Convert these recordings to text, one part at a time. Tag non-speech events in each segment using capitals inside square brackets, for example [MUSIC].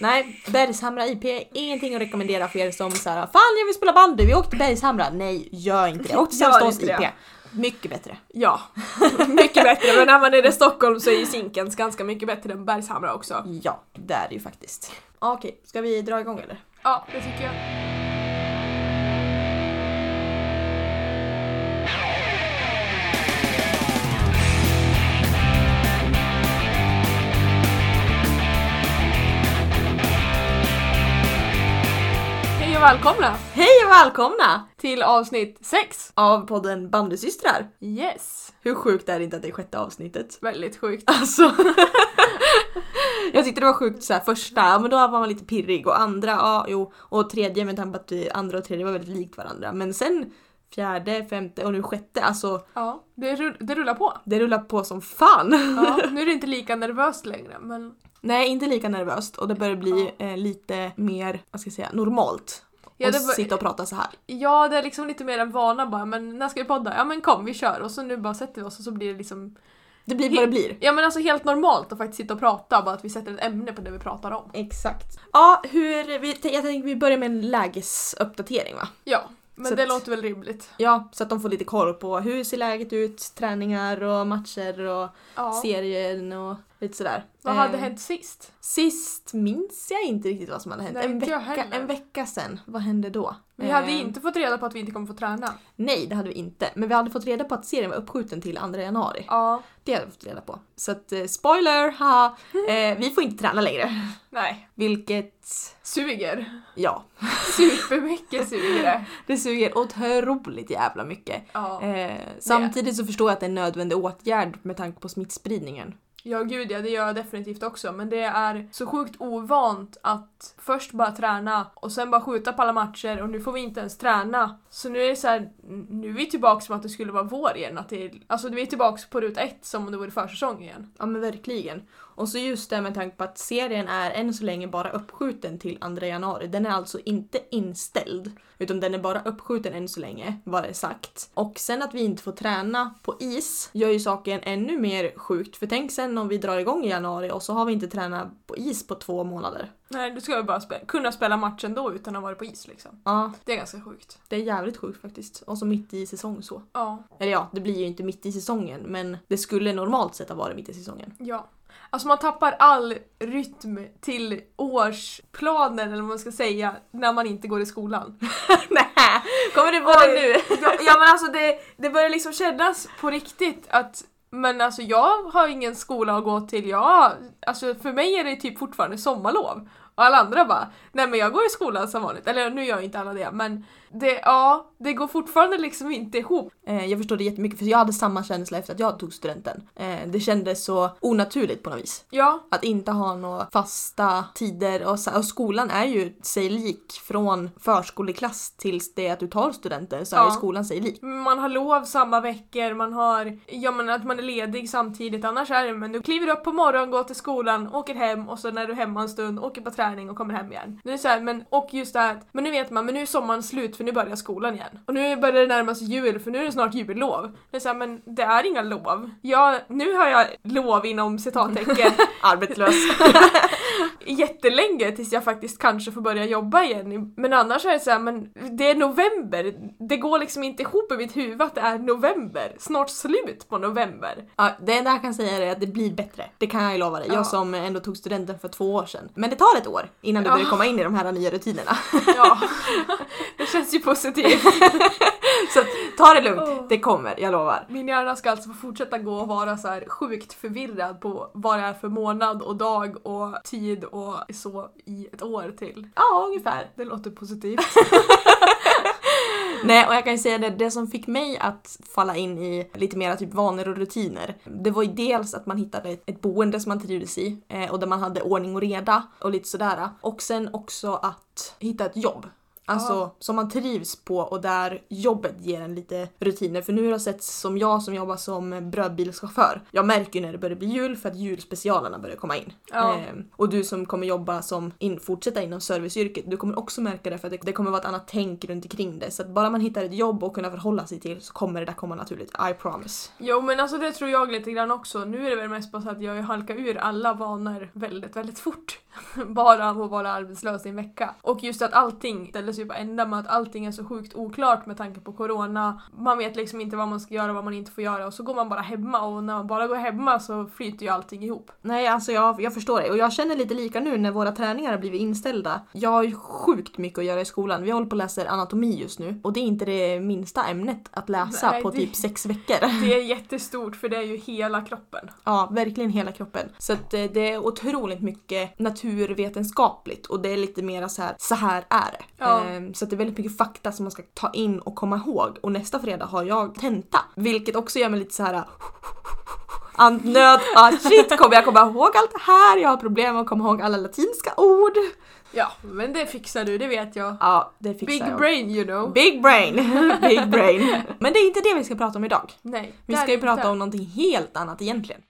Nej, Bergshamra IP är ingenting att rekommendera för er som såhär Fan jag vill spela bandy, vi åkte till Bergshamra. Nej, gör inte det. Åk till [LAUGHS] Sävstås IP. det. Mycket bättre. Ja, [LAUGHS] mycket bättre. Men när man är i Stockholm så är ju Zinkens ganska mycket bättre än Bergshamra också. Ja, det är det ju faktiskt. Okej, ska vi dra igång eller? Ja, det tycker jag. Välkomna Hej och välkomna till avsnitt 6! av podden Bandysystrar. Yes! Hur sjukt är det inte att det är sjätte avsnittet? Väldigt sjukt. Alltså. [LAUGHS] jag tyckte det var sjukt så här, första, ja, men då var man lite pirrig och andra, ja jo. Och tredje med tanke på att vi, andra och tredje var väldigt likt varandra. Men sen fjärde, femte och nu sjätte, alltså Ja, det, rull, det rullar på. det rullar på som fan. Ja, nu är det inte lika nervöst längre men Nej, inte lika nervöst och det börjar bli eh, lite mer, vad ska jag säga, normalt. Ja, det var- sitta och prata så här. Ja, det är liksom lite mer en vana bara, men när ska vi podda? Ja men kom, vi kör. Och så nu bara sätter vi oss och så blir det liksom... Det blir vad det blir. Ja men alltså helt normalt att faktiskt sitta och prata, bara att vi sätter ett ämne på det vi pratar om. Exakt. Ja, hur, vi, jag tänkte vi börjar med en lägesuppdatering va? Ja, men Så det att- låter väl rimligt. Ja, så att de får lite koll på hur ser läget ut, träningar och matcher och Ja. serien och lite sådär. Vad hade Eh, hänt sist? Sist minns jag inte riktigt vad som hade hänt. Nej, en, vecka, en vecka sen, vad hände då? Vi Eh, hade inte fått reda på att vi inte kommer få träna. Nej, det hade vi inte. Men vi hade fått reda på att serien var uppskjuten till 2 januari. Ja. Det hade vi fått reda på. Så att eh, spoiler, haha, [LAUGHS] eh, vi får inte träna längre. Nej. Vilket, Suger. ja, Supermycket [LAUGHS] suger det. det suger otroligt jävla mycket. Ja. Eh, samtidigt så förstår jag att det är en nödvändig åtgärd med tanke på smittspridningen. Ja gud ja, det gör jag definitivt också. Men det är så sjukt ovant att först bara träna och sen bara skjuta på alla matcher och nu får vi inte ens träna. Så nu är det så här, nu är vi tillbaka som att det skulle vara vår igen. Att det alltså vi är tillbaka på ruta ett som om det vore försäsong igen. Ja men verkligen. Och så just det med tanke på att serien är än så länge bara uppskjuten till 2 januari. Den är alltså inte inställd. Utan den är bara uppskjuten än så länge, var det sagt. Och sen att vi inte får träna på is gör ju saken ännu mer sjukt. För tänk sen om vi drar igång i januari och så har vi inte tränat på is på två månader. Nej, du ska ju bara spe- kunna spela matchen då utan att vara på is liksom. Ja, Det är ganska sjukt. det är jävligt sjukt faktiskt. Och så mitt i säsong så. Ja. Eller ja, det blir ju inte mitt i säsongen men det skulle normalt sett ha varit mitt i säsongen. Ja. Alltså man tappar all rytm till årsplanen eller vad man ska säga när man inte går i skolan. [LAUGHS] Nej, kommer du på det nu? ja, ja men alltså det, det börjar liksom kännas på riktigt att men alltså jag har ingen skola att gå till, jag, alltså för mig är det typ fortfarande sommarlov. Och alla andra bara, nej men jag går i skolan som vanligt. Eller nu gör inte alla det men det, ja, det går fortfarande liksom inte ihop. Eh, jag förstår det jättemycket för jag hade samma känsla efter att jag tog studenten. Eh, det kändes så onaturligt på något vis. Ja, Att inte ha några fasta tider och, så, och skolan är ju sig lik från förskoleklass tills det att du tar studenten så är Ja. ju skolan sig lik. man har lov samma veckor, man har, ja men att man är ledig samtidigt annars är det, men du kliver upp på morgonen, går till skolan, åker hem och så när du är hemma en stund, åker på träning och kommer hem igen. Det är så här, men och just det här, att- men nu vet man, men nu är sommaren slut för nu börjar skolan igen. Och nu börjar det närma sig jul för nu är det snart jullov. Det är så här, men det är inga lov. Ja, nu har jag lov inom citattecken [LAUGHS] Arbetslös. [LAUGHS] jättelänge tills jag faktiskt kanske får börja jobba igen. Men annars är det så här, men det är november. Det går liksom inte ihop i mitt huvud att det är november. Snart slut på november. ja, det enda jag kan säga är att det blir bättre. Det kan jag ju lova dig. Ja. Jag som ändå tog studenten för två år sedan. Men det tar ett år innan du Ja. börjar komma in i de här nya rutinerna. Ja, [LAUGHS] det känns ju positivt. [LAUGHS] så ta det lugnt. Åh. Det kommer, jag lovar. Min hjärna ska alltså få fortsätta gå och vara så här sjukt förvirrad på vad det är för månad och dag och tid och så i ett år till. Ja, ungefär. Det låter positivt. [LAUGHS] Nej, och jag kan ju säga det, det som fick mig att falla in i lite mera typ vanor och rutiner, det var ju dels att man hittade ett, ett boende som man trivdes i eh, och där man hade ordning och reda och lite sådär. Och sen också att hitta ett jobb. Alltså Ja. som man trivs på och där jobbet ger en lite rutiner. För nu har jag sett som jag som jobbar som brödbilschaufför. Jag märker ju när det börjar bli jul för att julspecialerna börjar komma in. Ja. Ehm, och du som kommer jobba som in, fortsätta inom serviceyrket, du kommer också märka det för att det, det kommer vara ett annat tänk runt omkring det. Så att bara man hittar ett jobb och kunna förhålla sig till så kommer det där komma naturligt. I promise. Jo men alltså det tror jag lite grann också. Nu är det väl mest bara så att jag halkar ur alla vanor väldigt, väldigt fort. [LAUGHS] bara av att vara arbetslös i en vecka. Och just att allting ställdes ju på ända med att allting är så sjukt oklart med tanke på corona. Man vet liksom inte vad man ska göra och vad man inte får göra och så går man bara hemma och när man bara går hemma så flyter ju allting ihop. Nej, alltså jag, jag förstår det. Och jag känner lite lika nu när våra träningar har blivit inställda. Jag har ju sjukt mycket att göra i skolan. Vi håller på att läsa anatomi just nu. Och det är inte det minsta ämnet att läsa Nej, på det- typ sex veckor. [LAUGHS] Det är jättestort för det är ju hela kroppen. Ja, verkligen hela kroppen. Så att eh, det är otroligt mycket naturvetenskapligt och det är lite mera så här, så här är det. Ja. Ehm, Så att det är väldigt mycket fakta som man ska ta in och komma ihåg. Och nästa fredag har jag tenta. Vilket också gör mig lite så här andnöd. Ah shit, kommer jag komma ihåg allt det här? Jag har problem med att komma ihåg alla latinska ord. Ja, men det fixar du, det vet jag. Ja, det fixar Big jag. brain you know. Big brain! [LAUGHS] Big brain. Men det är inte det vi ska prata om idag. Nej, Vi ska ju inte. prata om någonting helt annat egentligen.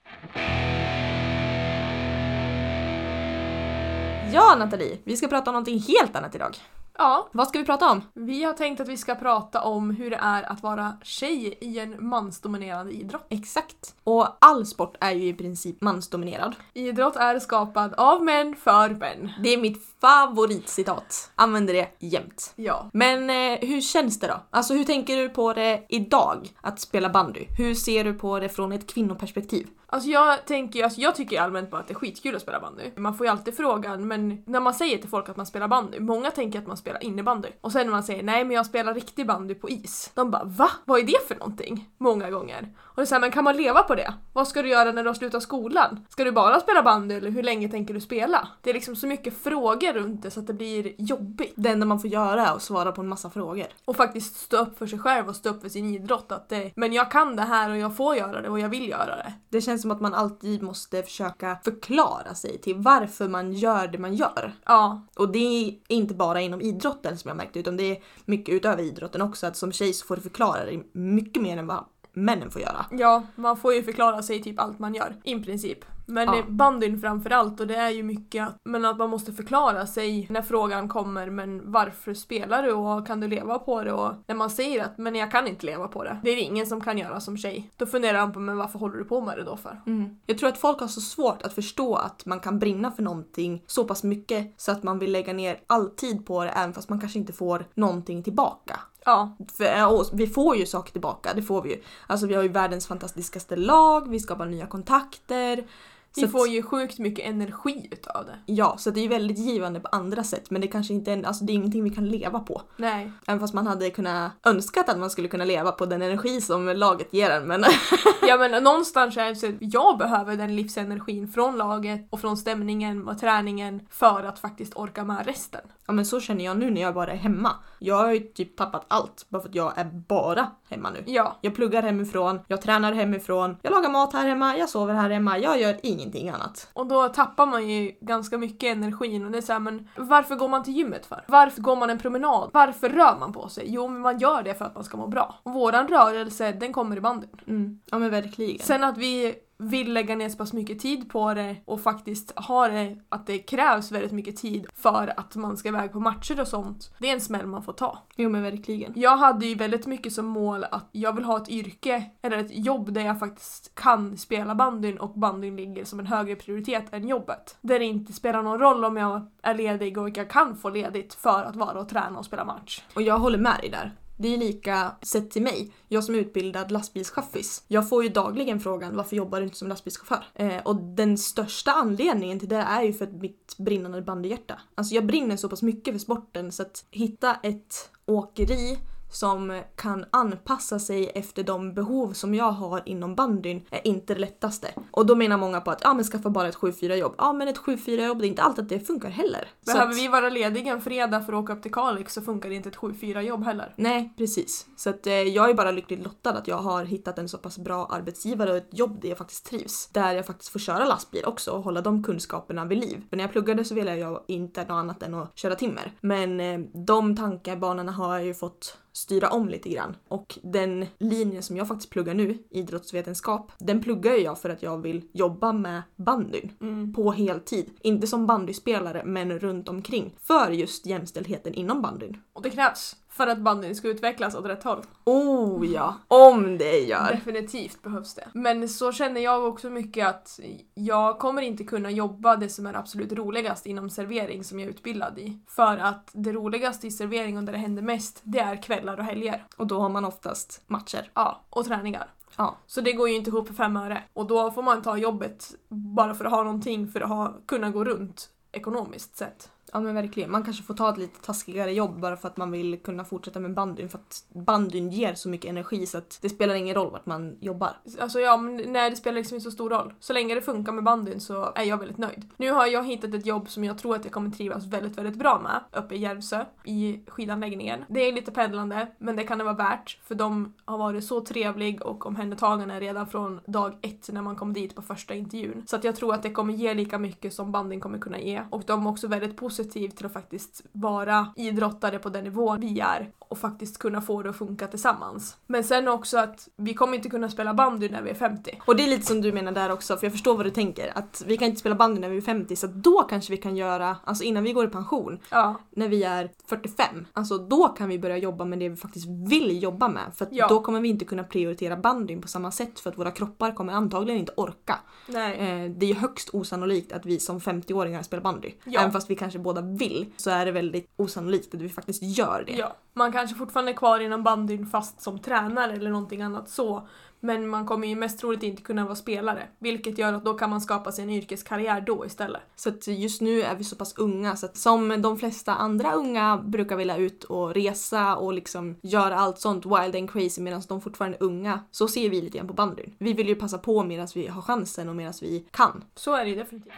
Ja Nathalie, vi ska prata om någonting helt annat idag. Ja, Vad ska vi prata om? vi har tänkt att vi ska prata om hur det är att vara tjej i en mansdominerad idrott. Exakt. Och all sport är ju i princip mansdominerad. Idrott är skapad av män för män. Det är mitt favoritcitat. Använder det jämt. Ja. Men eh, hur känns det då? Alltså hur tänker du på det idag, att spela bandy? Hur ser du på det från ett kvinnoperspektiv? Alltså jag tänker, alltså jag tycker allmänt bara att det är skitkul att spela bandy. Man får ju alltid frågan, men när man säger till folk att man spelar bandy, många tänker att man spelar innebandy. Och sen när man säger nej men jag spelar riktig bandy på is. De bara va? Vad är det för någonting? Många gånger. Och det är såhär men kan man leva på det? Vad ska du göra när du har slutat skolan? Ska du bara spela bandy eller hur länge tänker du spela? Det är liksom så mycket frågor runt det så att det blir jobbigt. Det enda man får göra är att svara på en massa frågor. Och faktiskt stå upp för sig själv och stå upp för sin idrott. Att det, men jag kan det här och jag får göra det och jag vill göra det. Det känns som att man alltid måste försöka förklara sig till varför man gör det man gör. Ja, Och det är inte bara inom idrotten som jag märkte utan det är mycket utöver idrotten också. Att som tjej så får du förklara dig mycket mer än vad männen får göra. Ja, man får ju förklara sig typ allt man gör, i princip. Men Ja. bandyn framför allt och det är ju mycket att, men att man måste förklara sig när frågan kommer men varför spelar du och kan du leva på det och när man säger att men jag kan inte leva på det. Det är det ingen som kan göra som tjej. Då funderar man på men varför håller du på med det då för? Jag tror att folk har så svårt att förstå att man kan brinna för någonting så pass mycket så att man vill lägga ner all tid på det även fast man kanske inte får någonting tillbaka. Ja, För, och vi får ju saker tillbaka, det får vi ju. Alltså vi har ju världens fantastiskaste lag, vi skapar nya kontakter. vi får ju sjukt mycket energi utav det. Ja, så det är ju väldigt givande på andra sätt men det kanske inte är, alltså det är ingenting vi kan leva på. Nej. Även fast man hade kunnat önskat att man skulle kunna leva på den energi som laget ger en men [LAUGHS] Ja men någonstans är det så att jag behöver den livsenergin från laget och från stämningen och träningen för att faktiskt orka med resten. Ja men så känner jag nu när jag bara är hemma. Jag har ju typ tappat allt bara för att jag är bara hemma nu. Ja, Jag pluggar hemifrån, jag tränar hemifrån, jag lagar mat här hemma, jag sover här hemma, jag gör ingenting annat. Och då tappar man ju ganska mycket energin och det är så här, men varför går man till gymmet för? Varför går man en promenad? Varför rör man på sig? Jo, men man gör det för att man ska må bra. Och våran rörelse, den kommer i bandyn. Mm. Ja men verkligen. Sen att vi vill lägga ner så pass mycket tid på det och faktiskt ha det, att det krävs väldigt mycket tid för att man ska iväg på matcher och sånt. Det är en smäll man får ta. Jo men verkligen. Jag hade ju väldigt mycket som mål att jag vill ha ett yrke eller ett jobb där jag faktiskt kan spela bandyn och bandyn ligger som en högre prioritet än jobbet. Där det inte spelar någon roll om jag är ledig och jag kan få ledigt för att vara och träna och spela match. Och jag håller med dig där. Det är lika sett till mig. Jag som är utbildad lastbilschaffis. Jag får ju dagligen frågan varför jobbar du inte som lastbilschaufför? Eh, och den största anledningen till det är ju för att mitt brinnande bandyhjärta. Alltså jag brinner så pass mycket för sporten så att hitta ett åkeri som kan anpassa sig efter de behov som jag har inom bandyn är inte det lättaste. Och då menar många på att ja men skaffa bara ett 7-4 jobb. Ja men ett 7-4 jobb det är inte alltid att det funkar heller. Behöver att, vi vara lediga en fredag för att åka upp till Kalix så funkar det inte ett 7-4 jobb heller. Nej precis. Så att eh, jag är bara lyckligt lottad att jag har hittat en så pass bra arbetsgivare och ett jobb där jag faktiskt trivs. Där jag faktiskt får köra lastbil också och hålla de kunskaperna vid liv. För när jag pluggade så ville jag inte något annat än att köra timmer. Men eh, de tankebanorna har jag ju fått styra om lite grann. Och den linjen som jag faktiskt pluggar nu, idrottsvetenskap, den pluggar jag för att jag vill jobba med bandyn Mm. på heltid. Inte som bandyspelare men runt omkring för just jämställdheten inom bandyn. Och det krävs för att bandyn ska utvecklas åt rätt håll. Oh ja, om det gör! Definitivt behövs det. Men så känner jag också mycket att jag kommer inte kunna jobba det som är absolut roligast inom servering som jag är utbildad i. För att det roligaste i servering och där det händer mest, det är kvällar och helger. Och då har man oftast matcher. Ja, och träningar. Ja. Så det går ju inte ihop för fem öre. Och då får man ta jobbet bara för att ha någonting för att ha, kunna gå runt ekonomiskt sett. Ja men verkligen. Man kanske får ta ett lite taskigare jobb bara för att man vill kunna fortsätta med bandyn. För att bandyn ger så mycket energi så att det spelar ingen roll vart man jobbar. Alltså ja, men nej det spelar liksom inte så stor roll. Så länge det funkar med bandyn så är jag väldigt nöjd. Nu har jag hittat ett jobb som jag tror att jag kommer trivas väldigt, väldigt bra med uppe i Järvsö i skidanläggningen. Det är lite pendlande, men det kan det vara värt för de har varit så trevlig och omhändertagande redan från dag ett när man kom dit på första intervjun. Så att jag tror att det kommer ge lika mycket som bandyn kommer kunna ge. Och de är också väldigt positiva positiv till att faktiskt vara idrottare på den nivån vi är och faktiskt kunna få det att funka tillsammans. Men sen också att vi kommer inte kunna spela bandy när vi är 50. Och det är lite som du menar där också, för jag förstår vad du tänker. Att vi kan inte spela bandy när vi är 50, så då kanske vi kan göra, alltså innan vi går i pension, Ja, när vi är 45, alltså då kan vi börja jobba med det vi faktiskt vill jobba med. För Ja. då kommer vi inte kunna prioritera bandyn på samma sätt för att våra kroppar kommer antagligen inte orka. nej. Eh, det är högst osannolikt att vi som 50-åringar spelar bandy. Ja. Även fast vi kanske båda vill så är det väldigt osannolikt att vi faktiskt gör det. Ja, man kanske fortfarande är kvar inom bandyn fast som tränare eller någonting annat så. Men man kommer ju mest troligt inte kunna vara spelare. Vilket gör att då kan man skapa sig en yrkeskarriär då istället. Så att just nu är vi så pass unga så att som de flesta andra unga brukar vilja ut och resa och liksom göra allt sånt wild and crazy medan de fortfarande är unga så ser vi lite grann på bandyn. Vi vill ju passa på medan vi har chansen och medan vi kan. Så är det ju definitivt.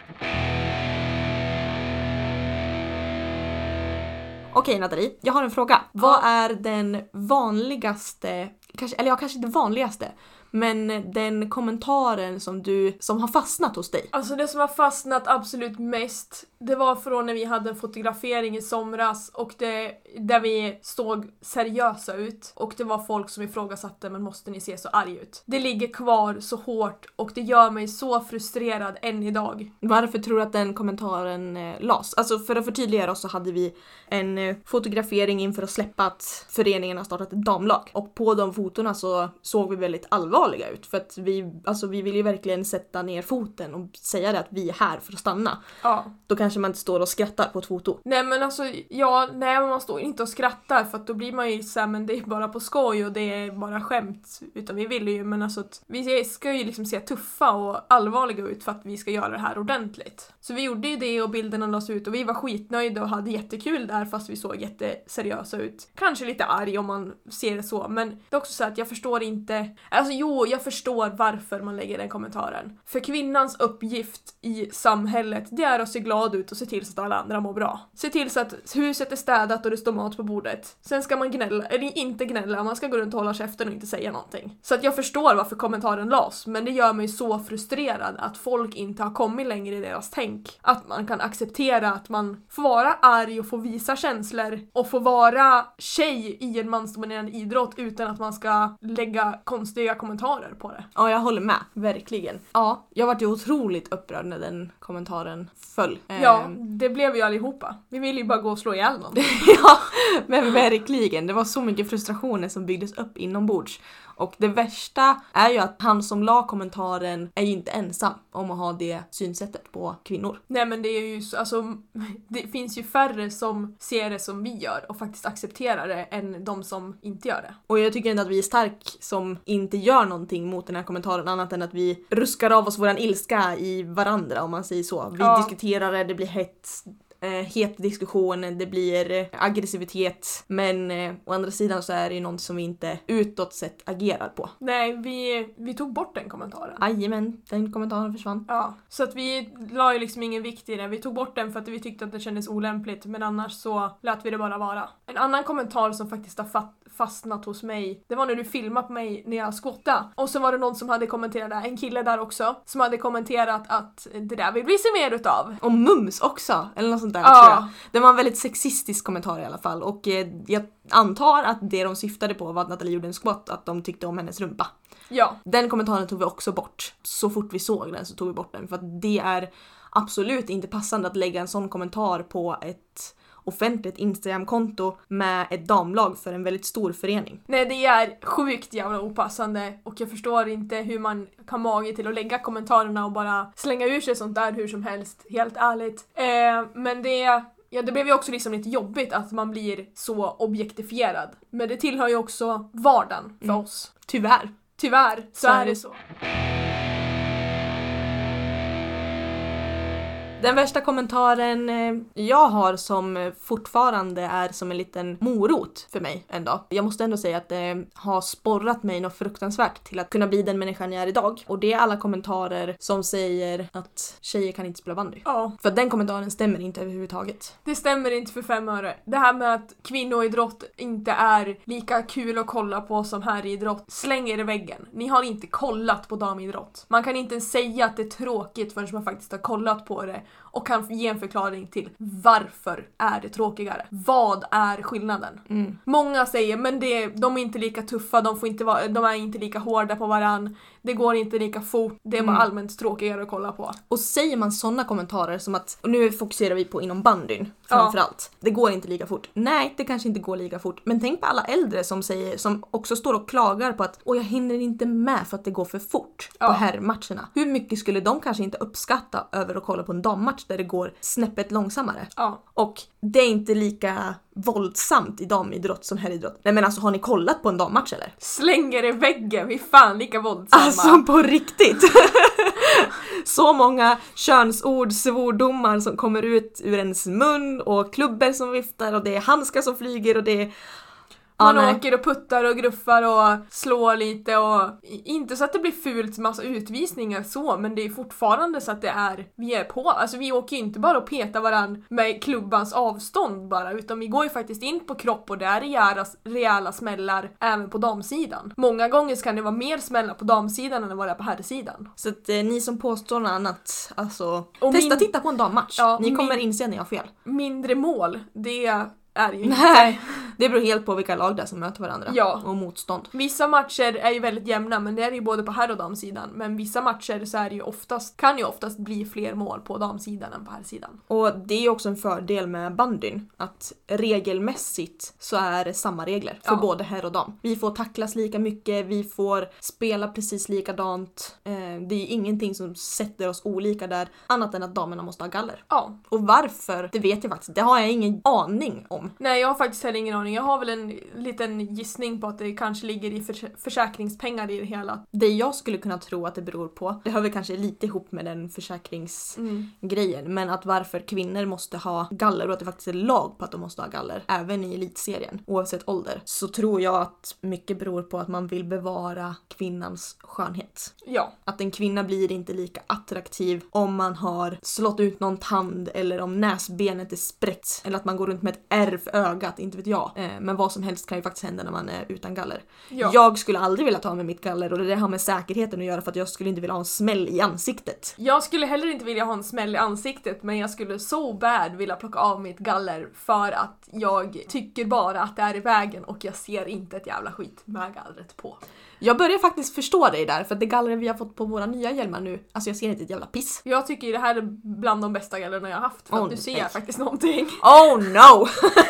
Okej Nathalie, jag har en fråga. Vad är den vanligaste, kanske, eller ja kanske inte vanligaste, men den kommentaren som du, som har fastnat hos dig? Alltså det som har fastnat absolut mest, det var från när vi hade en fotografering i somras och det, där vi såg seriösa ut och det var folk som ifrågasatte men måste ni se så arg ut? Det ligger kvar så hårt och det gör mig så frustrerad än idag. Varför tror du att den kommentaren eh, lades? Alltså för att förtydliga oss så hade vi en eh, fotografering inför att släppa att föreningen har startat ett damlag. Och på de fotona så såg vi väldigt allvarliga ut för att vi, alltså vi vill ju verkligen sätta ner foten och säga det att vi är här för att stanna. Ja. Då kanske man inte står och skrattar på ett foto. Nej men alltså, ja, nej man står inte och skrattar för att då blir man ju såhär men det är bara på skoj och det är bara skämt. Utan vi vill ju men alltså att vi ska ju liksom se tuffa och allvarliga ut för att vi ska göra det här ordentligt. Så vi gjorde ju det och bilderna lades ut och vi var skitnöjda och hade jättekul där fast vi såg jätteseriösa ut. Kanske lite arg om man ser det så men det är också så att jag förstår inte, alltså jo jag förstår varför man lägger den kommentaren. För kvinnans uppgift i samhället det är att se glad ut och se till så att alla andra mår bra. Se till så att huset är städat och det står mat på bordet. Sen ska man gnälla, eller inte gnälla, man ska gå runt och hålla käften och inte säga någonting. Så att jag förstår varför kommentaren lades, men det gör mig så frustrerad att folk inte har kommit längre i deras tänk. Att man kan acceptera att man får vara arg och få visa känslor och få vara tjej i en mansdominerande idrott utan att man ska lägga konstiga kommentarer på det. Ja, jag håller med. Verkligen. Ja, jag vart ju otroligt upprörd när den kommentaren föll. Ja, Ehm, det blev vi allihopa. Vi ville ju bara gå och slå ihjäl någon. [LAUGHS] ja, men verkligen. Det var så mycket frustrationer som byggdes upp inombords. Och det värsta är ju att han som la kommentaren är ju inte ensam om att ha det synsättet på kvinnor. Nej men det är ju så, alltså, det finns ju färre som ser det som vi gör och faktiskt accepterar det än de som inte gör det. Och jag tycker ändå att vi är stark som inte gör någonting mot den här kommentaren annat än att vi ruskar av oss våran ilska i varandra om man säger så. Vi Ja. diskuterar det, det blir hets. Eh, het diskussion, det blir eh, aggressivitet. Men eh, å andra sidan så är det ju något som vi inte utåt sett agerar på. Nej, vi, vi tog bort den kommentaren. Jajamän, den kommentaren försvann. Ja, så att vi la ju liksom ingen vikt i det. Vi tog bort den för att vi tyckte att det kändes olämpligt men annars så lät vi det bara vara. En annan kommentar som faktiskt har fat- fastnat hos mig, det var när du filmade på mig när jag skottade. Och så var det någon som hade kommenterat det, en kille där också, som hade kommenterat att det där vill vi se mer utav. Och mums också, eller något sånt där Ja. tror jag. Det var en väldigt sexistisk kommentar i alla fall och eh, jag antar att det de syftade på var att Nathalie gjorde en squat, att de tyckte om hennes rumpa. Ja, Den kommentaren tog vi också bort. Så fort vi såg den så tog vi bort den för att det är absolut inte passande att lägga en sån kommentar på ett offentligt Instagram-konto med ett damlag för en väldigt stor förening. nej det är sjukt jävla opassande och jag förstår inte hur man kan mage till att lägga kommentarerna och bara slänga ur sig sånt där hur som helst, helt ärligt. Eh, men det Ja, det blev ju också liksom lite jobbigt att man blir så objektifierad. Men det tillhör ju också vardagen för Mm. oss. Tyvärr. Tyvärr så, Så är det. så. Den värsta kommentaren eh, jag har som eh, fortfarande är som en liten morot för mig ändå. Jag måste ändå säga att det har sporrat mig något fruktansvärt till att kunna bli den människan jag är idag. Och det är alla kommentarer som säger att tjejer kan inte spela bandy. Ja, För den kommentaren stämmer inte överhuvudtaget. det stämmer inte för fem öre. Det här med att kvinnoidrott inte är lika kul att kolla på som herridrott, släng er i väggen. Ni har inte kollat på damidrott. Man kan inte ens säga att det är tråkigt förrän man faktiskt har kollat på det och kan ge en förklaring till varför är det tråkigare? Vad är skillnaden? Mm. Många säger men det, de är inte lika tuffa, de, får inte vara, de är inte lika hårda på varann, det går inte lika fort, det är bara Mm. allmänt tråkigare att kolla på. Och säger man såna kommentarer som att, och nu fokuserar vi på inom bandyn framförallt. Det går inte lika fort. Nej, det kanske inte går lika fort. Men tänk på alla äldre som säger, som också står och klagar på att åh jag hinner inte med för att det går för fort Ja. på herrmatcherna. Hur mycket skulle de kanske inte uppskatta över att kolla på en dammatch där det går snäppet långsammare? Ja. Och det är inte lika våldsamt i damidrott som herridrott. Nej men alltså har ni kollat på en dammatch eller? Slänger i väggen, vi är fan lika våldsamma. Alltså på riktigt! [LAUGHS] Så många könsord, svordomar som kommer ut ur ens mun och klubbor som viftar och det är handskar som flyger och det är... Man nej. åker och puttar och gruffar och slår lite och inte så att det blir fult massa utvisningar så men det är fortfarande så att det är, vi är på. Alltså vi åker ju inte bara och petar varann med klubbans avstånd bara utan vi går ju faktiskt in på kropp och det är rejäla, rejäla smällar även på damsidan. Många gånger kan det vara mer smällar på damsidan än vad det är på herrsidan. Så att eh, ni som påstår något annat, alltså Och testa min- titta på en dammatch. Ja, ni kommer min- inse att ni har fel. Mindre mål, det är ju inte Nej, det beror helt på vilka lag det är som möter varandra. Ja. Och motstånd. Vissa matcher är ju väldigt jämna men det är det ju både på herr och damsidan. Men vissa matcher så är det ju oftast, kan ju oftast bli fler mål på damsidan än på herrsidan. Och det är ju också en fördel med bandyn, att regelmässigt så är det samma regler för Ja. både herr och dam. Vi får tacklas lika mycket, vi får spela precis likadant. Eh, det är ju ingenting som sätter oss olika där, annat än att damerna måste ha galler. Ja. Och varför, det vet jag faktiskt, det har jag ingen aning om. Nej jag har faktiskt heller ingen aning. Jag har väl en liten gissning på att det kanske ligger i förs- försäkringspengar i det hela. Det jag skulle kunna tro att det beror på, det hör väl kanske lite ihop med den försäkringsgrejen, men att varför kvinnor måste ha galler och att det faktiskt är lag på att de måste ha galler, även i elitserien, oavsett ålder, så tror jag att mycket beror på att man vill bevara kvinnans skönhet. Ja. Att en kvinna blir inte lika attraktiv om man har slått ut någon tand eller om näsbenet är spräckt eller att man går runt med ett ärr för ögat, inte vet jag. Eh, Men vad som helst kan ju faktiskt hända när man är utan galler. Ja. Jag skulle aldrig vilja ta med mitt galler och det har med säkerheten att göra för att jag skulle inte vilja ha en smäll i ansiktet. Jag skulle heller inte vilja ha en smäll i ansiktet men jag skulle så bad vilja plocka av mitt galler för att jag tycker bara att det är i vägen och jag ser inte ett jävla skit med gallret på. Jag börjar faktiskt förstå dig där för det galler vi har fått på våra nya hjälmar nu, alltså jag ser inte ett jävla piss. Jag tycker det här är bland de bästa gallerna jag har haft för Åh, att nu ser nej. jag faktiskt någonting. Oh no! [LAUGHS]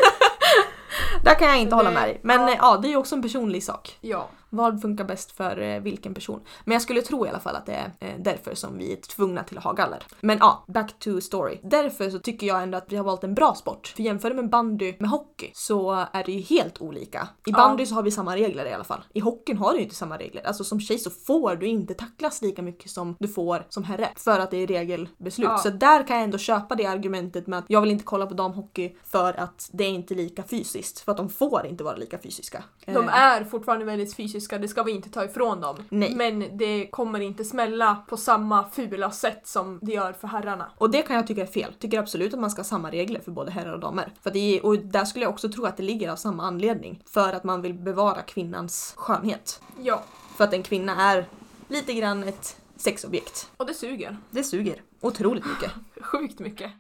där kan jag inte Så hålla det- med dig. Men ja. ja. ja, det är ju också en personlig sak. Ja. Vad funkar bäst för eh, vilken person? Men jag skulle tro i alla fall att det är eh, därför som vi är tvungna till att ha galler. Men ja, back to story. Därför så tycker jag ändå att vi har valt en bra sport. För jämför med bandy med hockey så är det ju helt olika. I Ja. bandy så har vi samma regler i alla fall. I hockeyn har du ju inte samma regler. Alltså som tjej så får du inte tacklas lika mycket som du får som herre. För att det är regelbeslut. Ja. Så där kan jag ändå köpa det argumentet med att jag vill inte kolla på damhockey för att det är inte lika fysiskt. För att de får inte vara lika fysiska. De Eh, är fortfarande väldigt fysiska, det ska vi inte ta ifrån dem. Nej. Men det kommer inte smälla på samma fula sätt som det gör för herrarna. Och det kan jag tycka är fel. Tycker absolut att man ska ha samma regler för både herrar och damer. För det och där skulle jag också tro att det ligger av samma anledning. För att man vill bevara kvinnans skönhet. Ja, För att en kvinna är lite grann ett sexobjekt. och det suger. Det suger. Otroligt mycket. [LAUGHS] Sjukt mycket.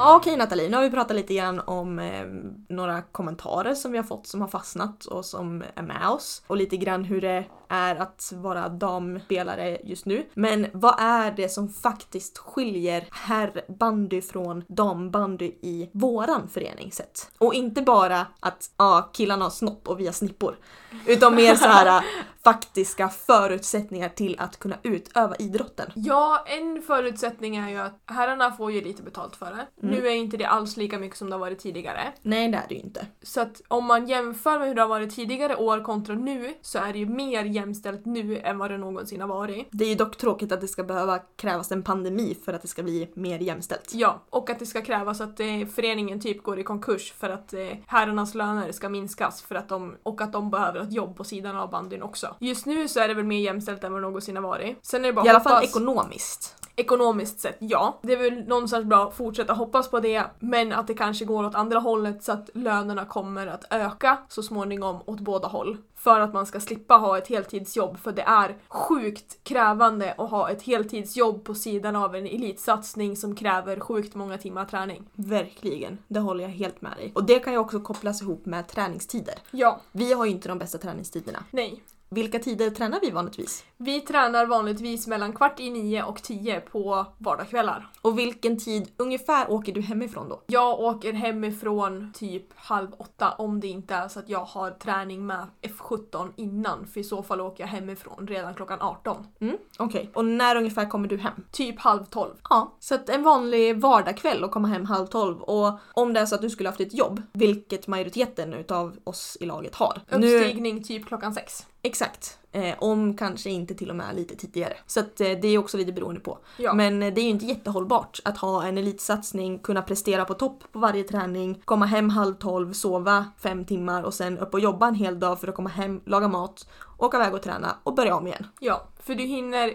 Okej Nathalie, nu har vi pratat lite grann om eh, några kommentarer som vi har fått som har fastnat och som är med oss. Och lite grann hur det är att vara damspelare just nu. Men vad är det som faktiskt skiljer herrbandy från dambandy i våran förening sett? Och inte bara att ja, killarna har snopp och vi har snippor. Utan mer så här faktiska förutsättningar till att kunna utöva idrotten. Ja, en förutsättning är ju att herrarna får ju lite betalt för det. Mm. Nu är inte det alls lika mycket som det har varit tidigare. Nej, det är det ju inte. Så att om man jämför med hur det har varit tidigare år kontra nu så är det ju mer jämställt nu än vad det någonsin har varit. Det är ju dock tråkigt att det ska behöva krävas en pandemi för att det ska bli mer jämställt. Ja, och att det ska krävas att eh, föreningen typ går i konkurs för att eh, herrarnas löner ska minskas för att de, och att de behöver ett jobb på sidan av bandyn också. Just nu så är det väl mer jämställt än vad det någonsin har varit. Sen är det bara I alla fall ekonomiskt. Ekonomiskt sett, ja. Det är väl någonstans bra att fortsätta hoppas på det, men att det kanske går åt andra hållet så att lönerna kommer att öka så småningom åt båda håll. För att man ska slippa ha ett heltidsjobb, för det är sjukt krävande att ha ett heltidsjobb på sidan av en elitsatsning som kräver sjukt många timmar träning. Verkligen, det håller jag helt med dig. Och det kan ju också kopplas ihop med träningstider. Ja, Vi har ju inte de bästa träningstiderna. nej. Vilka tider tränar vi vanligtvis? Vi tränar vanligtvis mellan kvart i nio och tio på vardagskvällar. Och vilken tid ungefär åker du hemifrån då? Jag åker hemifrån typ halv åtta om det inte är så att jag har träning med F17 innan för i så fall åker jag hemifrån redan klockan 18. Mm, Okej. Och när ungefär kommer du hem? Typ halv tolv. Ja, så att en vanlig vardagkväll och komma hem halv tolv och om det är så att du skulle haft ett jobb, vilket majoriteten utav oss i laget har. Uppstigning typ klockan sex. Exakt. Eh, om kanske inte till och med lite tidigare. Så att, eh, det är också lite beroende på. Ja. Men eh, det är ju inte jättehållbart att ha en elitsatsning, kunna prestera på topp på varje träning, komma hem halv tolv, sova fem timmar och sen upp och jobba en hel dag för att komma hem, laga mat, åka iväg och träna och börja om igen. Ja, för du hinner,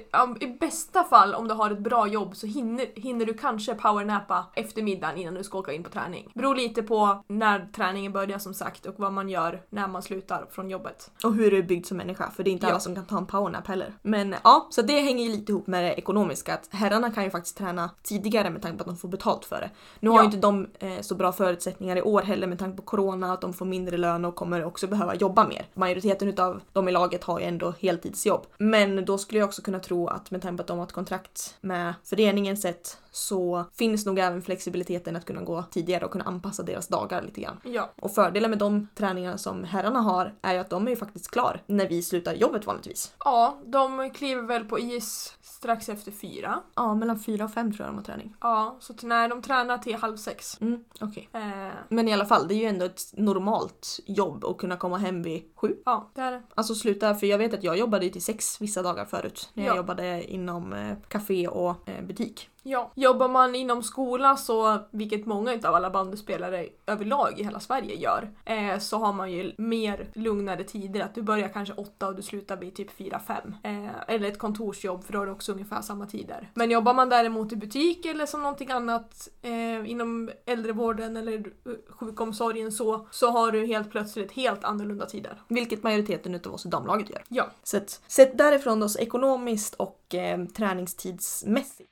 i bästa fall om du har ett bra jobb så hinner, hinner du kanske powernappa eftermiddagen innan du ska åka in på träning. Beror lite på när träningen börjar som sagt och vad man gör när man slutar från jobbet. Och hur du är byggd som människa, för det är inte Ja. alla som kan ta en powernap heller. Men ja, så det hänger ju lite ihop med det ekonomiska. Att herrarna kan ju faktiskt träna tidigare med tanke på att de får betalt för det. Nu har Ja. ju inte de eh, så bra förutsättningar i år heller med tanke på corona, att de får mindre lön och kommer också behöva jobba mer. Majoriteten utav de i laget har ju ändå heltidsjobb. Men då skulle jag också kunna tro att med tanke på att de har ett kontrakt med föreningen sett så finns nog även flexibiliteten att kunna gå tidigare och kunna anpassa deras dagar lite grann. Ja, Och fördelen med de träningarna som herrarna har är ju att de är ju faktiskt klar när vi slutar jobbet vanligtvis. ja de kliver väl på is strax efter fyra. Ja, mellan fyra och fem tror jag de har träning. Ja, så till när de tränar till halv sex. Mm, okej. Eh, Men i alla fall, det är ju ändå ett normalt jobb att kunna komma hem vid sju. ja, det är det. Alltså sluta, för jag vet att jag jobbade ju till sex vissa dagar förut. När jag Ja. jobbade inom eh, café och eh, butik. Ja. Jobbar man inom skola så, vilket många av alla bandyspelare överlag i hela Sverige gör, eh, så har man ju mer lugnare tider. Att du börjar kanske åtta och du slutar vid typ fyra, fem. Eh, eller ett kontorsjobb för då har du också ungefär samma tider. Men jobbar man däremot i butik eller som någonting annat eh, inom äldrevården eller eh, sjukomsorgen så, så har du helt plötsligt helt annorlunda tider. Vilket majoriteten utav oss i damlaget gör. Ja. Så att, sett därifrån då, så ekonomiskt och eh, träningstidsmässigt.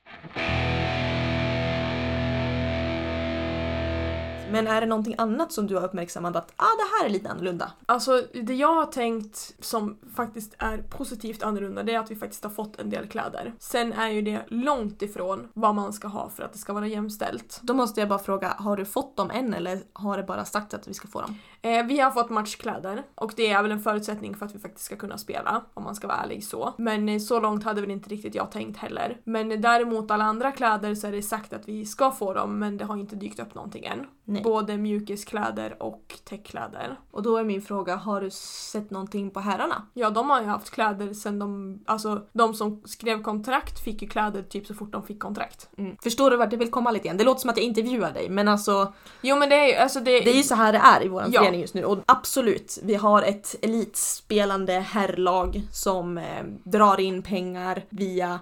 Men är det någonting annat som du har uppmärksammat att ah, det här är lite annorlunda? Alltså det jag har tänkt som faktiskt är positivt annorlunda det är att vi faktiskt har fått en del kläder. Sen är ju det långt ifrån vad man ska ha för att det ska vara jämställt. Då måste jag bara fråga, har du fått dem än eller har det bara sagt att vi ska få dem? Eh, vi har fått matchkläder och det är väl en förutsättning för att vi faktiskt ska kunna spela om man ska vara ärlig så. Men eh, så långt hade väl inte riktigt jag tänkt heller. Men däremot alla andra kläder så är det sagt att vi ska få dem men det har inte dykt upp någonting än. Nej. Både mjukiskläder och täckkläder. Och då är min fråga, har du sett någonting på herrarna? Ja, de har ju haft kläder sen de, alltså de som skrev kontrakt fick ju kläder typ så fort de fick kontrakt. Mm. Förstår du vart jag vill komma lite grann? Det låter som att jag intervjuar dig men alltså Jo men det är ju, alltså det... det är ju så här det är i vår Ja. Förening just nu och absolut, vi har ett elitspelande herrlag som eh, drar in pengar via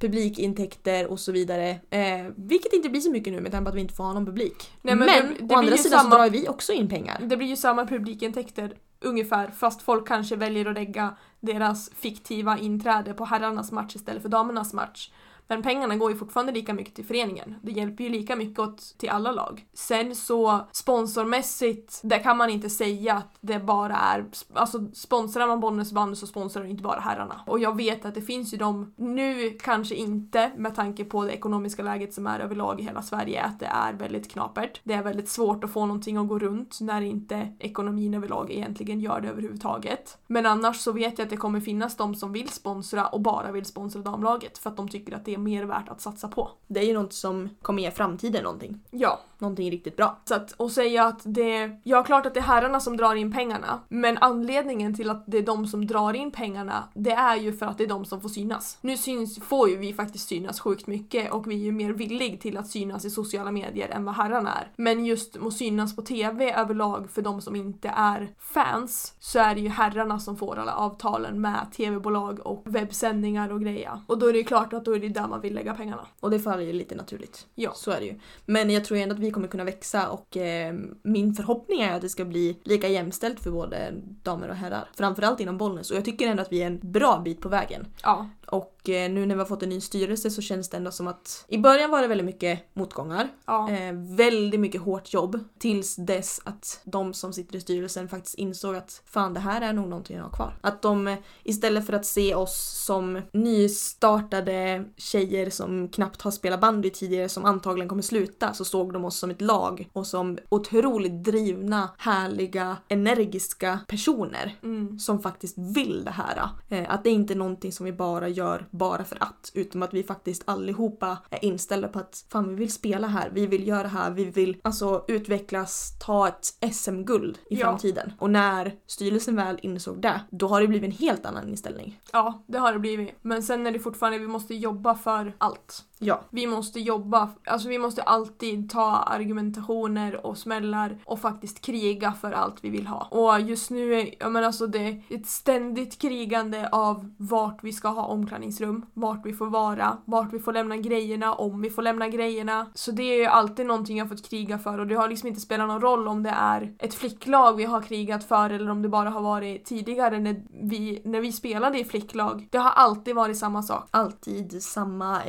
publikintäkter och så vidare. Eh, vilket inte blir så mycket nu med tanke på att vi inte får ha någon publik. Nej, men men det- det å andra sidan samma- så drar vi också in pengar. Det blir ju samma publikintäkter ungefär fast folk kanske väljer att lägga deras fiktiva inträde på herrarnas match istället för damernas match. Men pengarna går ju fortfarande lika mycket till föreningen. Det hjälper ju lika mycket åt till alla lag. Sen så sponsormässigt, där kan man inte säga att det bara är, alltså sponsrar man Bollnäs bandy så sponsrar du inte bara herrarna. Och jag vet att det finns ju de, nu kanske inte med tanke på det ekonomiska läget som är överlag i hela Sverige, att det är väldigt knapert. Det är väldigt svårt att få någonting att gå runt när inte ekonomin överlag egentligen gör det överhuvudtaget. Men annars så vet jag att det kommer finnas de som vill sponsra och bara vill sponsra damlaget för att de tycker att det är mer värt att satsa på. Det är ju något som kommer ge framtiden någonting. Ja, Någonting riktigt bra. så att, och säga att det, ja klart att det är herrarna som drar in pengarna, men anledningen till att det är de som drar in pengarna, det är ju för att det är de som får synas. Nu syns, får ju vi faktiskt synas sjukt mycket och vi är ju mer villig till att synas i sociala medier än vad herrarna är. Men just att synas på TV överlag för de som inte är fans, så är det ju herrarna som får alla avtalen med TV-bolag och webbsändningar och grejer. Och då är det ju klart att då är det där man vill lägga pengarna. Och det faller ju lite naturligt. Ja. Så är det ju. Men jag tror ändå att vi kommer kunna växa och eh, min förhoppning är att det ska bli lika jämställt för både damer och herrar. Framförallt inom Bollnäs och jag tycker ändå att vi är en bra bit på vägen. Ja, Och eh, nu när vi har fått en ny styrelse så känns det ändå som att i början var det väldigt mycket motgångar. ja. Eh, väldigt mycket hårt jobb tills dess att de som sitter i styrelsen faktiskt insåg att fan det här är nog någonting jag har kvar. Att de eh, istället för att se oss som nystartade tjejer som knappt har spelat bandy tidigare som antagligen kommer sluta så såg de oss som ett lag och som otroligt drivna, härliga, energiska personer Mm. som faktiskt vill det här. Eh, att det inte är någonting som vi bara gör bara för att, utan att vi faktiskt allihopa är inställda på att fan vi vill spela här, vi vill göra det här, vi vill alltså utvecklas, ta ett SM-guld i Ja. framtiden. Och när styrelsen väl insåg det, då har det blivit en helt annan inställning. Ja, det har det blivit. Men sen är det fortfarande, vi måste jobba för allt. Ja. Vi måste jobba, alltså vi måste alltid ta argumentationer och smällar och faktiskt kriga för allt vi vill ha. Och just nu ja men alltså det är ett ständigt krigande av vart vi ska ha omklädningsrum, vart vi får vara, vart vi får lämna grejerna, om vi får lämna grejerna. Så det är ju alltid någonting jag har fått kriga för och det har liksom inte spelat någon roll om det är ett flicklag vi har krigat för eller om det bara har varit tidigare när vi, när vi spelade i flicklag. Det har alltid varit samma sak. Alltid samma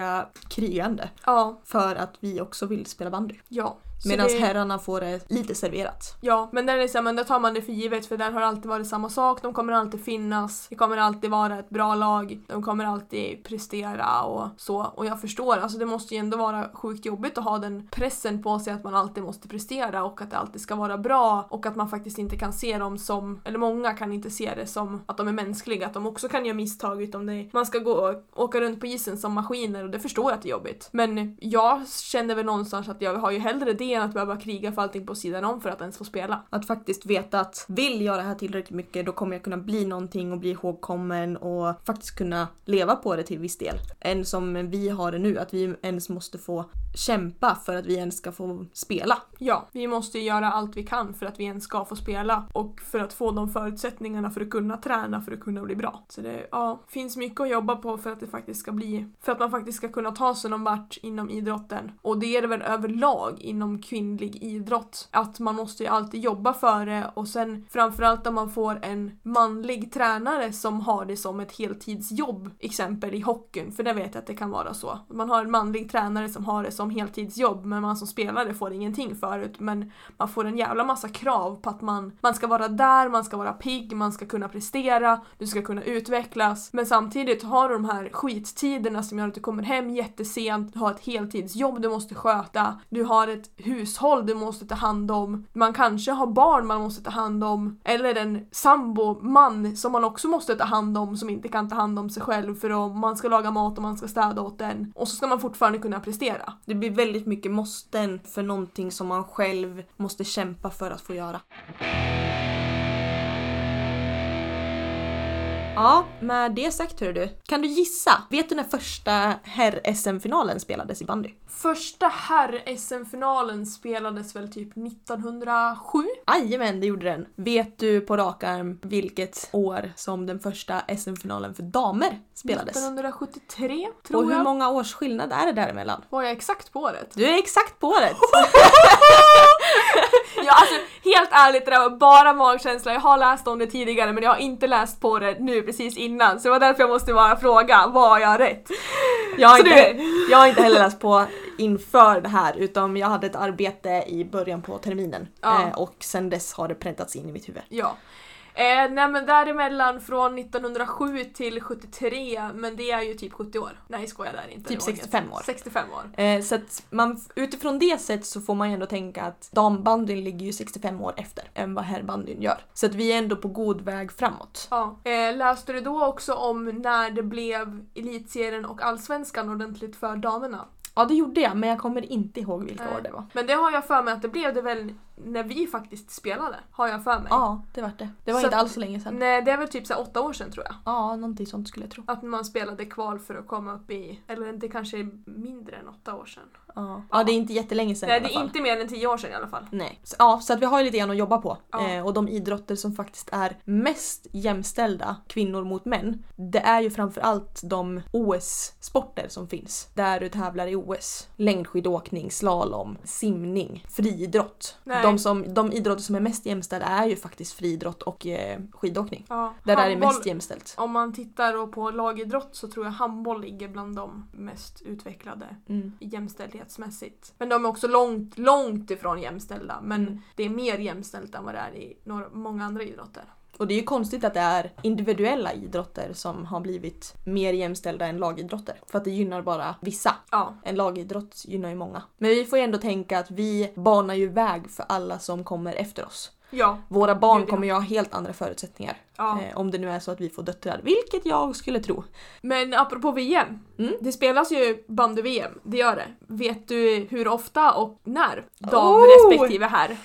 evinnerliga krigande Ja, för att vi också vill spela bandy. ja. Medan det- herrarna får det lite serverat. Ja, men där är det så här, men där tar man det för givet för där har det alltid varit samma sak. De kommer alltid finnas. Det kommer alltid vara ett bra lag. De kommer alltid prestera och så. Och jag förstår, alltså det måste ju ändå vara sjukt jobbigt att ha den pressen på sig att man alltid måste prestera och att det alltid ska vara bra och att man faktiskt inte kan se dem som, eller många kan inte se det som att de är mänskliga, att de också kan göra misstag utom det man ska gå och åka runt på isen som maskiner och det förstår jag att det är jobbigt. Men jag känner väl någonstans att jag har ju hellre det än att behöva kriga för allting på sidan om för att ens få spela. Att faktiskt veta att vill jag det här tillräckligt mycket då kommer jag kunna bli någonting och bli ihågkommen och faktiskt kunna leva på det till viss del. Än som vi har det nu, att vi ens måste få kämpa för att vi ens ska få spela. Ja, vi måste göra allt vi kan för att vi ens ska få spela och för att få de förutsättningarna för att kunna träna för att kunna bli bra. Så det ja, finns mycket att jobba på för att det faktiskt ska bli, för att man faktiskt ska kunna ta sig någon vart inom idrotten. Och det är det väl överlag inom inom kvinnlig idrott. Att man måste ju alltid jobba för det och sen framförallt om man får en manlig tränare som har det som ett heltidsjobb, exempel i hockeyn, för det vet jag att det kan vara så. Man har en manlig tränare som har det som heltidsjobb men man som spelare får ingenting förut men man får en jävla massa krav på att man, man ska vara där, man ska vara pigg, man ska kunna prestera, du ska kunna utvecklas men samtidigt har du de här skittiderna som gör att du kommer hem jättesent, du har ett heltidsjobb du måste sköta, du har ett hushåll du måste ta hand om, man kanske har barn man måste ta hand om eller en sambo, man som man också måste ta hand om som inte kan ta hand om sig själv för att man ska laga mat och man ska städa åt den och så ska man fortfarande kunna prestera. Det blir väldigt mycket måsten för någonting som man själv måste kämpa för att få göra. Ja, med det sagt hör du. Kan du gissa? Vet du när första herr-SM-finalen spelades i bandy? Första herr-SM-finalen spelades väl typ 1907? Jajamän, det gjorde den. Vet du på rak arm vilket år som den första SM-finalen för damer spelades? 1973 tror Och hur jag. många års skillnad är det däremellan? Var jag exakt på året? Du är exakt på rätt! [LAUGHS] Ja alltså helt ärligt det där var bara magkänsla, jag har läst om det tidigare men jag har inte läst på det nu precis innan så det var därför jag måste bara fråga, var jag rätt? Jag har, Så inte, jag har inte heller läst på inför det här utan jag hade ett arbete i början på terminen Ja. eh, och sen dess har det präntats in i mitt huvud. Ja. Eh, nej men däremellan från 1907 till 73, men det är ju typ 70 år. Nej skojar där inte. Typ Roger. 65 år. 65 år. Eh, så att man, utifrån det sätt så får man ju ändå tänka att dambandyn ligger ju 65 år efter än vad herrbandyn gör. Så att vi är ändå på god väg framåt. Ja. Eh, läste du då också om när det blev elitserien och allsvenskan ordentligt för damerna? Ja det gjorde jag men jag kommer inte ihåg vilka Nej. år det var. Men det har jag för mig att det blev det väl när vi faktiskt spelade, har jag för mig. Ja, det var det. Det var Så inte alls så länge sedan. Nej, det är väl typ så åtta år sedan tror jag. Ja, någonting sånt skulle jag tro. Att man spelade kval för att komma upp i, eller det kanske är mindre än åtta år sedan. Ja, ja det är inte jättelänge sedan Nej, det är inte mer än tio år sedan i alla fall. Nej. Så, ja, så att vi har ju lite grann att jobba på. Ja. Eh, och de idrotter som faktiskt är mest jämställda kvinnor mot män, det är ju framförallt de OS-sporter som finns. Där du tävlar i OS. Längdskidåkning, slalom, simning, friidrott. Nej. De, som, de idrotter som är mest jämställda är ju faktiskt friidrott och eh, skidåkning. Ja, Där är det handboll- mest jämställt. Om man tittar på lagidrott så tror jag handboll ligger bland de mest utvecklade Mm. jämställdhetsmässigt. Men de är också långt, långt ifrån jämställda. Men Mm. det är mer jämställt än vad det är i några, många andra idrotter. Och det är ju konstigt att det är individuella idrotter som har blivit mer jämställda än lagidrotter. För att det gynnar bara vissa. Ja, En lagidrott gynnar ju många. Men vi får ju ändå tänka att vi banar ju väg för alla som kommer efter oss. ja, Våra barn kommer ju ha helt andra förutsättningar. ja. Eh, om det nu är så att vi får döttrar, vilket jag skulle tro. Men apropå VM. Mm. Det spelas ju bandy-VM, det gör det. Vet du hur ofta och när? Dam Oh! respektive herr.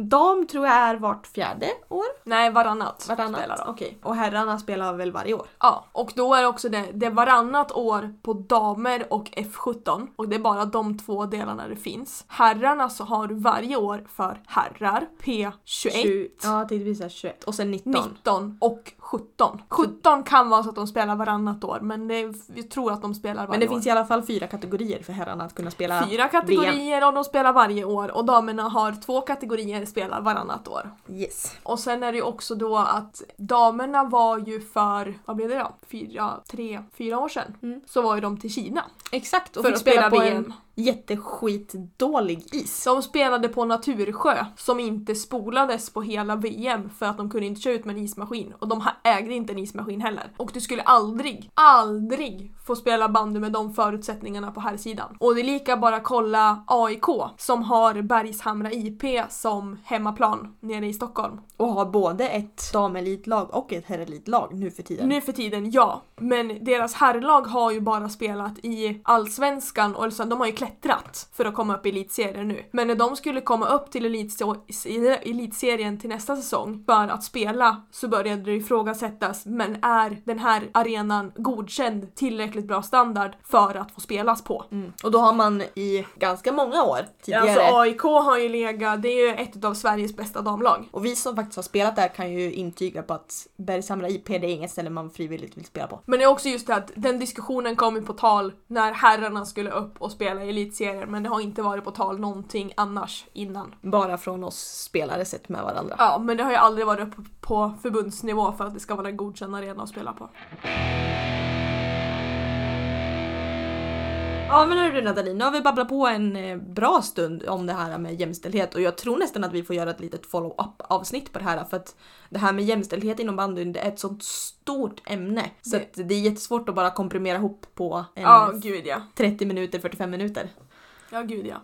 Dam tror jag är vart fjärde år. Nej, varannat. Varannat. spelar de. Okej. Och herrarna spelar väl varje år? Ja, och då är det också det, det är varannat år på damer och F17 och det är bara de två delarna det finns. Herrarna så har du varje år för herrar, P21, Tju- Ja, jag tänkte visa 21. Och sen 19. 19 och 17. 17 kan vara så att de spelar varannat år men det, vi tror att de spelar varje Men det år. finns i alla fall fyra kategorier för herrarna att kunna spela Fyra kategorier och de spelar varje år och damerna har två kategorier spelar varannat år. Yes. Och sen är det ju också då att damerna var ju för, vad blev det då? Fyra, tre, fyra år sedan. Mm. Så var ju de till Kina Exakt, och för fick att spela spela på VM. en jätteskitdålig is. De spelade på Natursjö som inte spolades på hela VM för att de kunde inte köra ut med en ismaskin och de ägde inte en ismaskin heller. Och du skulle aldrig, aldrig få spela bandy med de förutsättningarna på här sidan. Och det är lika bara kolla AIK som har Bergshamra IP som hemmaplan nere i Stockholm. Och har både ett damelitlag och ett herrelitlag nu för tiden. Nu för tiden, ja. Men deras herrlag har ju bara spelat i Allsvenskan och alltså, de har ju klättrat för att komma upp i elitserien nu. Men när de skulle komma upp till elitserien till nästa säsong för att spela så började det ifrågasättas, men är den här arenan godkänd tillräckligt bra standard för att få spelas på? Mm. Och då har man i ganska många år tidigare Alltså AIK har ju legat, det är ju ett av Sveriges bästa damlag. och vi som faktiskt har spelat där kan ju intyga på att Bergshamra IP det är inget ställe man frivilligt vill spela på. Men det är också just det att den diskussionen kom ju på tal när herrarna skulle upp och spela i elitserien men det har inte varit på tal någonting annars innan. Bara från oss spelare sett med varandra. Ja, men det har ju aldrig varit på förbundsnivå för att det ska vara en godkänd arena att spela på. Ja men hörru Nathalie, nu har vi babblat på en eh, bra stund om det här med jämställdhet och jag tror nästan att vi får göra ett litet follow-up avsnitt på det här för att det här med jämställdhet inom bandyn det är ett sånt stort ämne så Det- det är jättesvårt att bara komprimera ihop på en Ja, gud ja. 30 minuter, 45 minuter. Ja, gud ja.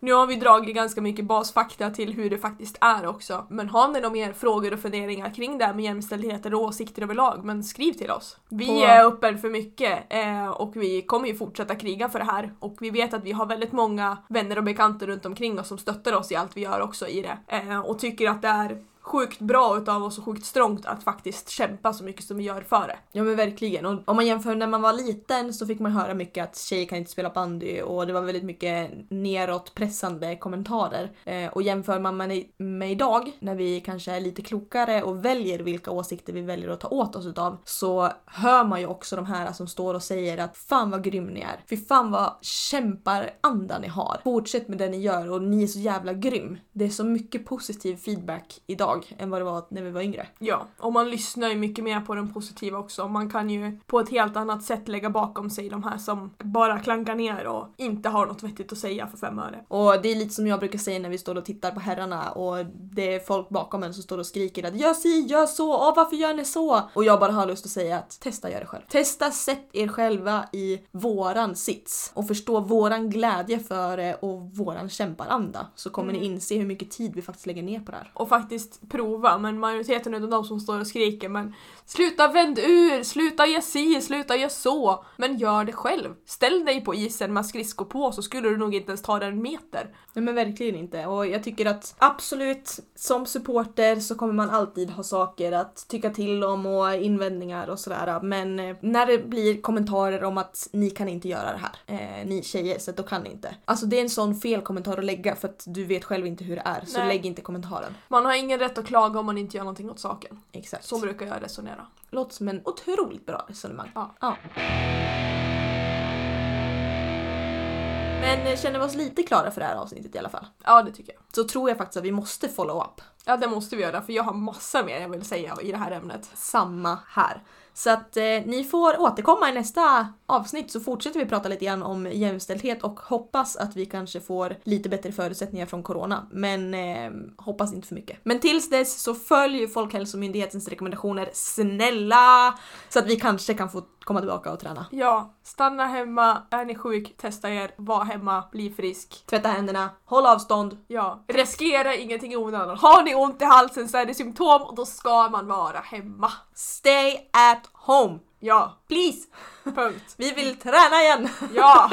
Nu har vi dragit ganska mycket basfakta till hur det faktiskt är också. Men har ni några mer frågor och funderingar kring det här med jämställdhet eller åsikter överlag, men skriv till oss. Vi På- är öppen för mycket eh, och vi kommer ju fortsätta kriga för det här. Och vi vet att vi har väldigt många vänner och bekanta runt omkring oss som stöttar oss i allt vi gör också i det. Eh, och tycker att det är sjukt bra utav oss och sjukt strångt att faktiskt kämpa så mycket som vi gör för det. Ja men verkligen. Och om man jämför när man var liten så fick man höra mycket att tjejer kan inte spela bandy och det var väldigt mycket neråt pressande kommentarer. Eh, och jämför man med, med idag när vi kanske är lite klokare och väljer vilka åsikter vi väljer att ta åt oss utav så hör man ju också de här som står och säger att fan vad grym ni är. Fy fan vad kämparanda ni har. Fortsätt med det ni gör och ni är så jävla grym. Det är så mycket positiv feedback idag än vad det var när vi var yngre. Ja, och man lyssnar ju mycket mer på den positiva också. Man kan ju på ett helt annat sätt lägga bakom sig de här som bara klankar ner och inte har något vettigt att säga för fem öre. Och det är lite som jag brukar säga när vi står och tittar på herrarna och det är folk bakom en som står och skriker att gör si, gör så, åh varför gör ni så? Och jag bara har lust att säga att testa gör det själv. Testa sätt er själva i våran sits och förstå våran glädje för det och våran kämparanda så kommer ni inse hur mycket tid vi faktiskt lägger ner på det här. Och faktiskt prova, men majoriteten av de som står och skriker men sluta vänd ur, sluta ge si, sluta ge så. Men gör det själv. Ställ dig på isen med skridskor på så skulle du nog inte ens ta dig en meter. Nej men verkligen inte. Och jag tycker att absolut, som supporter så kommer man alltid ha saker att tycka till om och invändningar och sådär. Men eh, när det blir kommentarer om att ni kan inte göra det här, eh, ni tjejer, så då kan ni inte. Alltså det är en sån fel kommentar att lägga för att du vet själv inte hur det är. Så Nej. lägg inte kommentaren. Man har ingen rätt att klaga om man inte gör någonting åt saken. Exakt. Så brukar jag resonera. Låter som en otroligt bra resonemang. Ja. ja. Men eh, känner vi oss lite klara för det här avsnittet i alla fall? Ja, det tycker jag. Så tror jag faktiskt att vi måste follow up. Ja, det måste vi göra för jag har massa mer jag vill säga i det här ämnet. samma här. Så att eh, ni får återkomma i nästa avsnitt så fortsätter vi prata lite grann om jämställdhet och hoppas att vi kanske får lite bättre förutsättningar från corona. Men eh, hoppas inte för mycket. Men tills dess så följ Folkhälsomyndighetens rekommendationer snälla! Så att vi kanske kan få komma tillbaka och träna. Ja, stanna hemma, är ni sjuk, testa er, var hemma, bli frisk. Tvätta händerna, håll avstånd. Ja, riskera ingenting i onödan. Har ni ont i halsen så är det symptom och då ska man vara hemma. Stay at home! Ja, Please! punkt. Vi vill träna igen! Ja,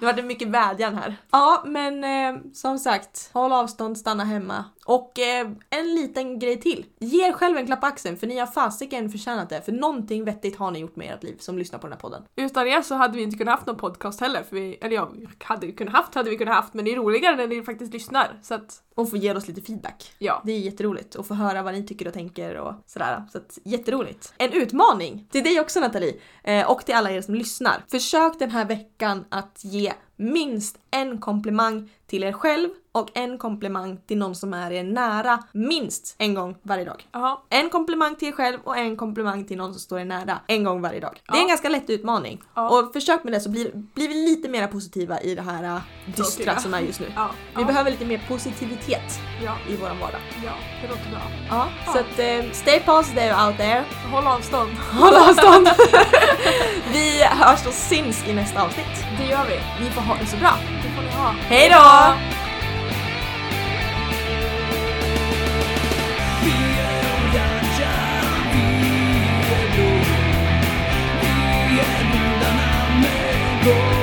Det var det mycket vädjan här. Ja, men eh, som sagt, håll avstånd, stanna hemma. Och eh, en liten grej till. Ge er själv en klapp på axeln för ni har fasiken förtjänat det. För någonting vettigt har ni gjort med ert liv som lyssnar på den här podden. utan er så hade vi inte kunnat haft någon podcast heller. För vi, eller ja, hade vi kunnat haft hade vi kunnat haft men det är roligare när ni faktiskt lyssnar. Så att, Och få ge oss lite feedback. ja. Det är jätteroligt att få höra vad ni tycker och tänker och sådär. Så att, jätteroligt. En utmaning till dig också Nathalie eh, och till alla er som lyssnar. Försök den här veckan att ge minst en komplimang till er själv och en komplimang till någon som är er nära minst en gång varje dag. Jaha. En komplimang till er själv och en komplimang till någon som står er nära en gång varje dag. Det är Ja. en ganska lätt utmaning. Ja. Och försök med det så blir, blir vi lite mer positiva i det här äh, dystra Tråkiga. som är just nu. Ja. Vi ja. behöver lite mer positivitet Ja, i våran vardag. ja, det låter bra. Ja, Ja. så att eh, stay positive out there. Håll avstånd. [LAUGHS] Håll avstånd. [LAUGHS] vi hörs och syns i nästa avsnitt. Det gör vi. Ni får ha det så bra. Det får ni ha. Hej då! Vi är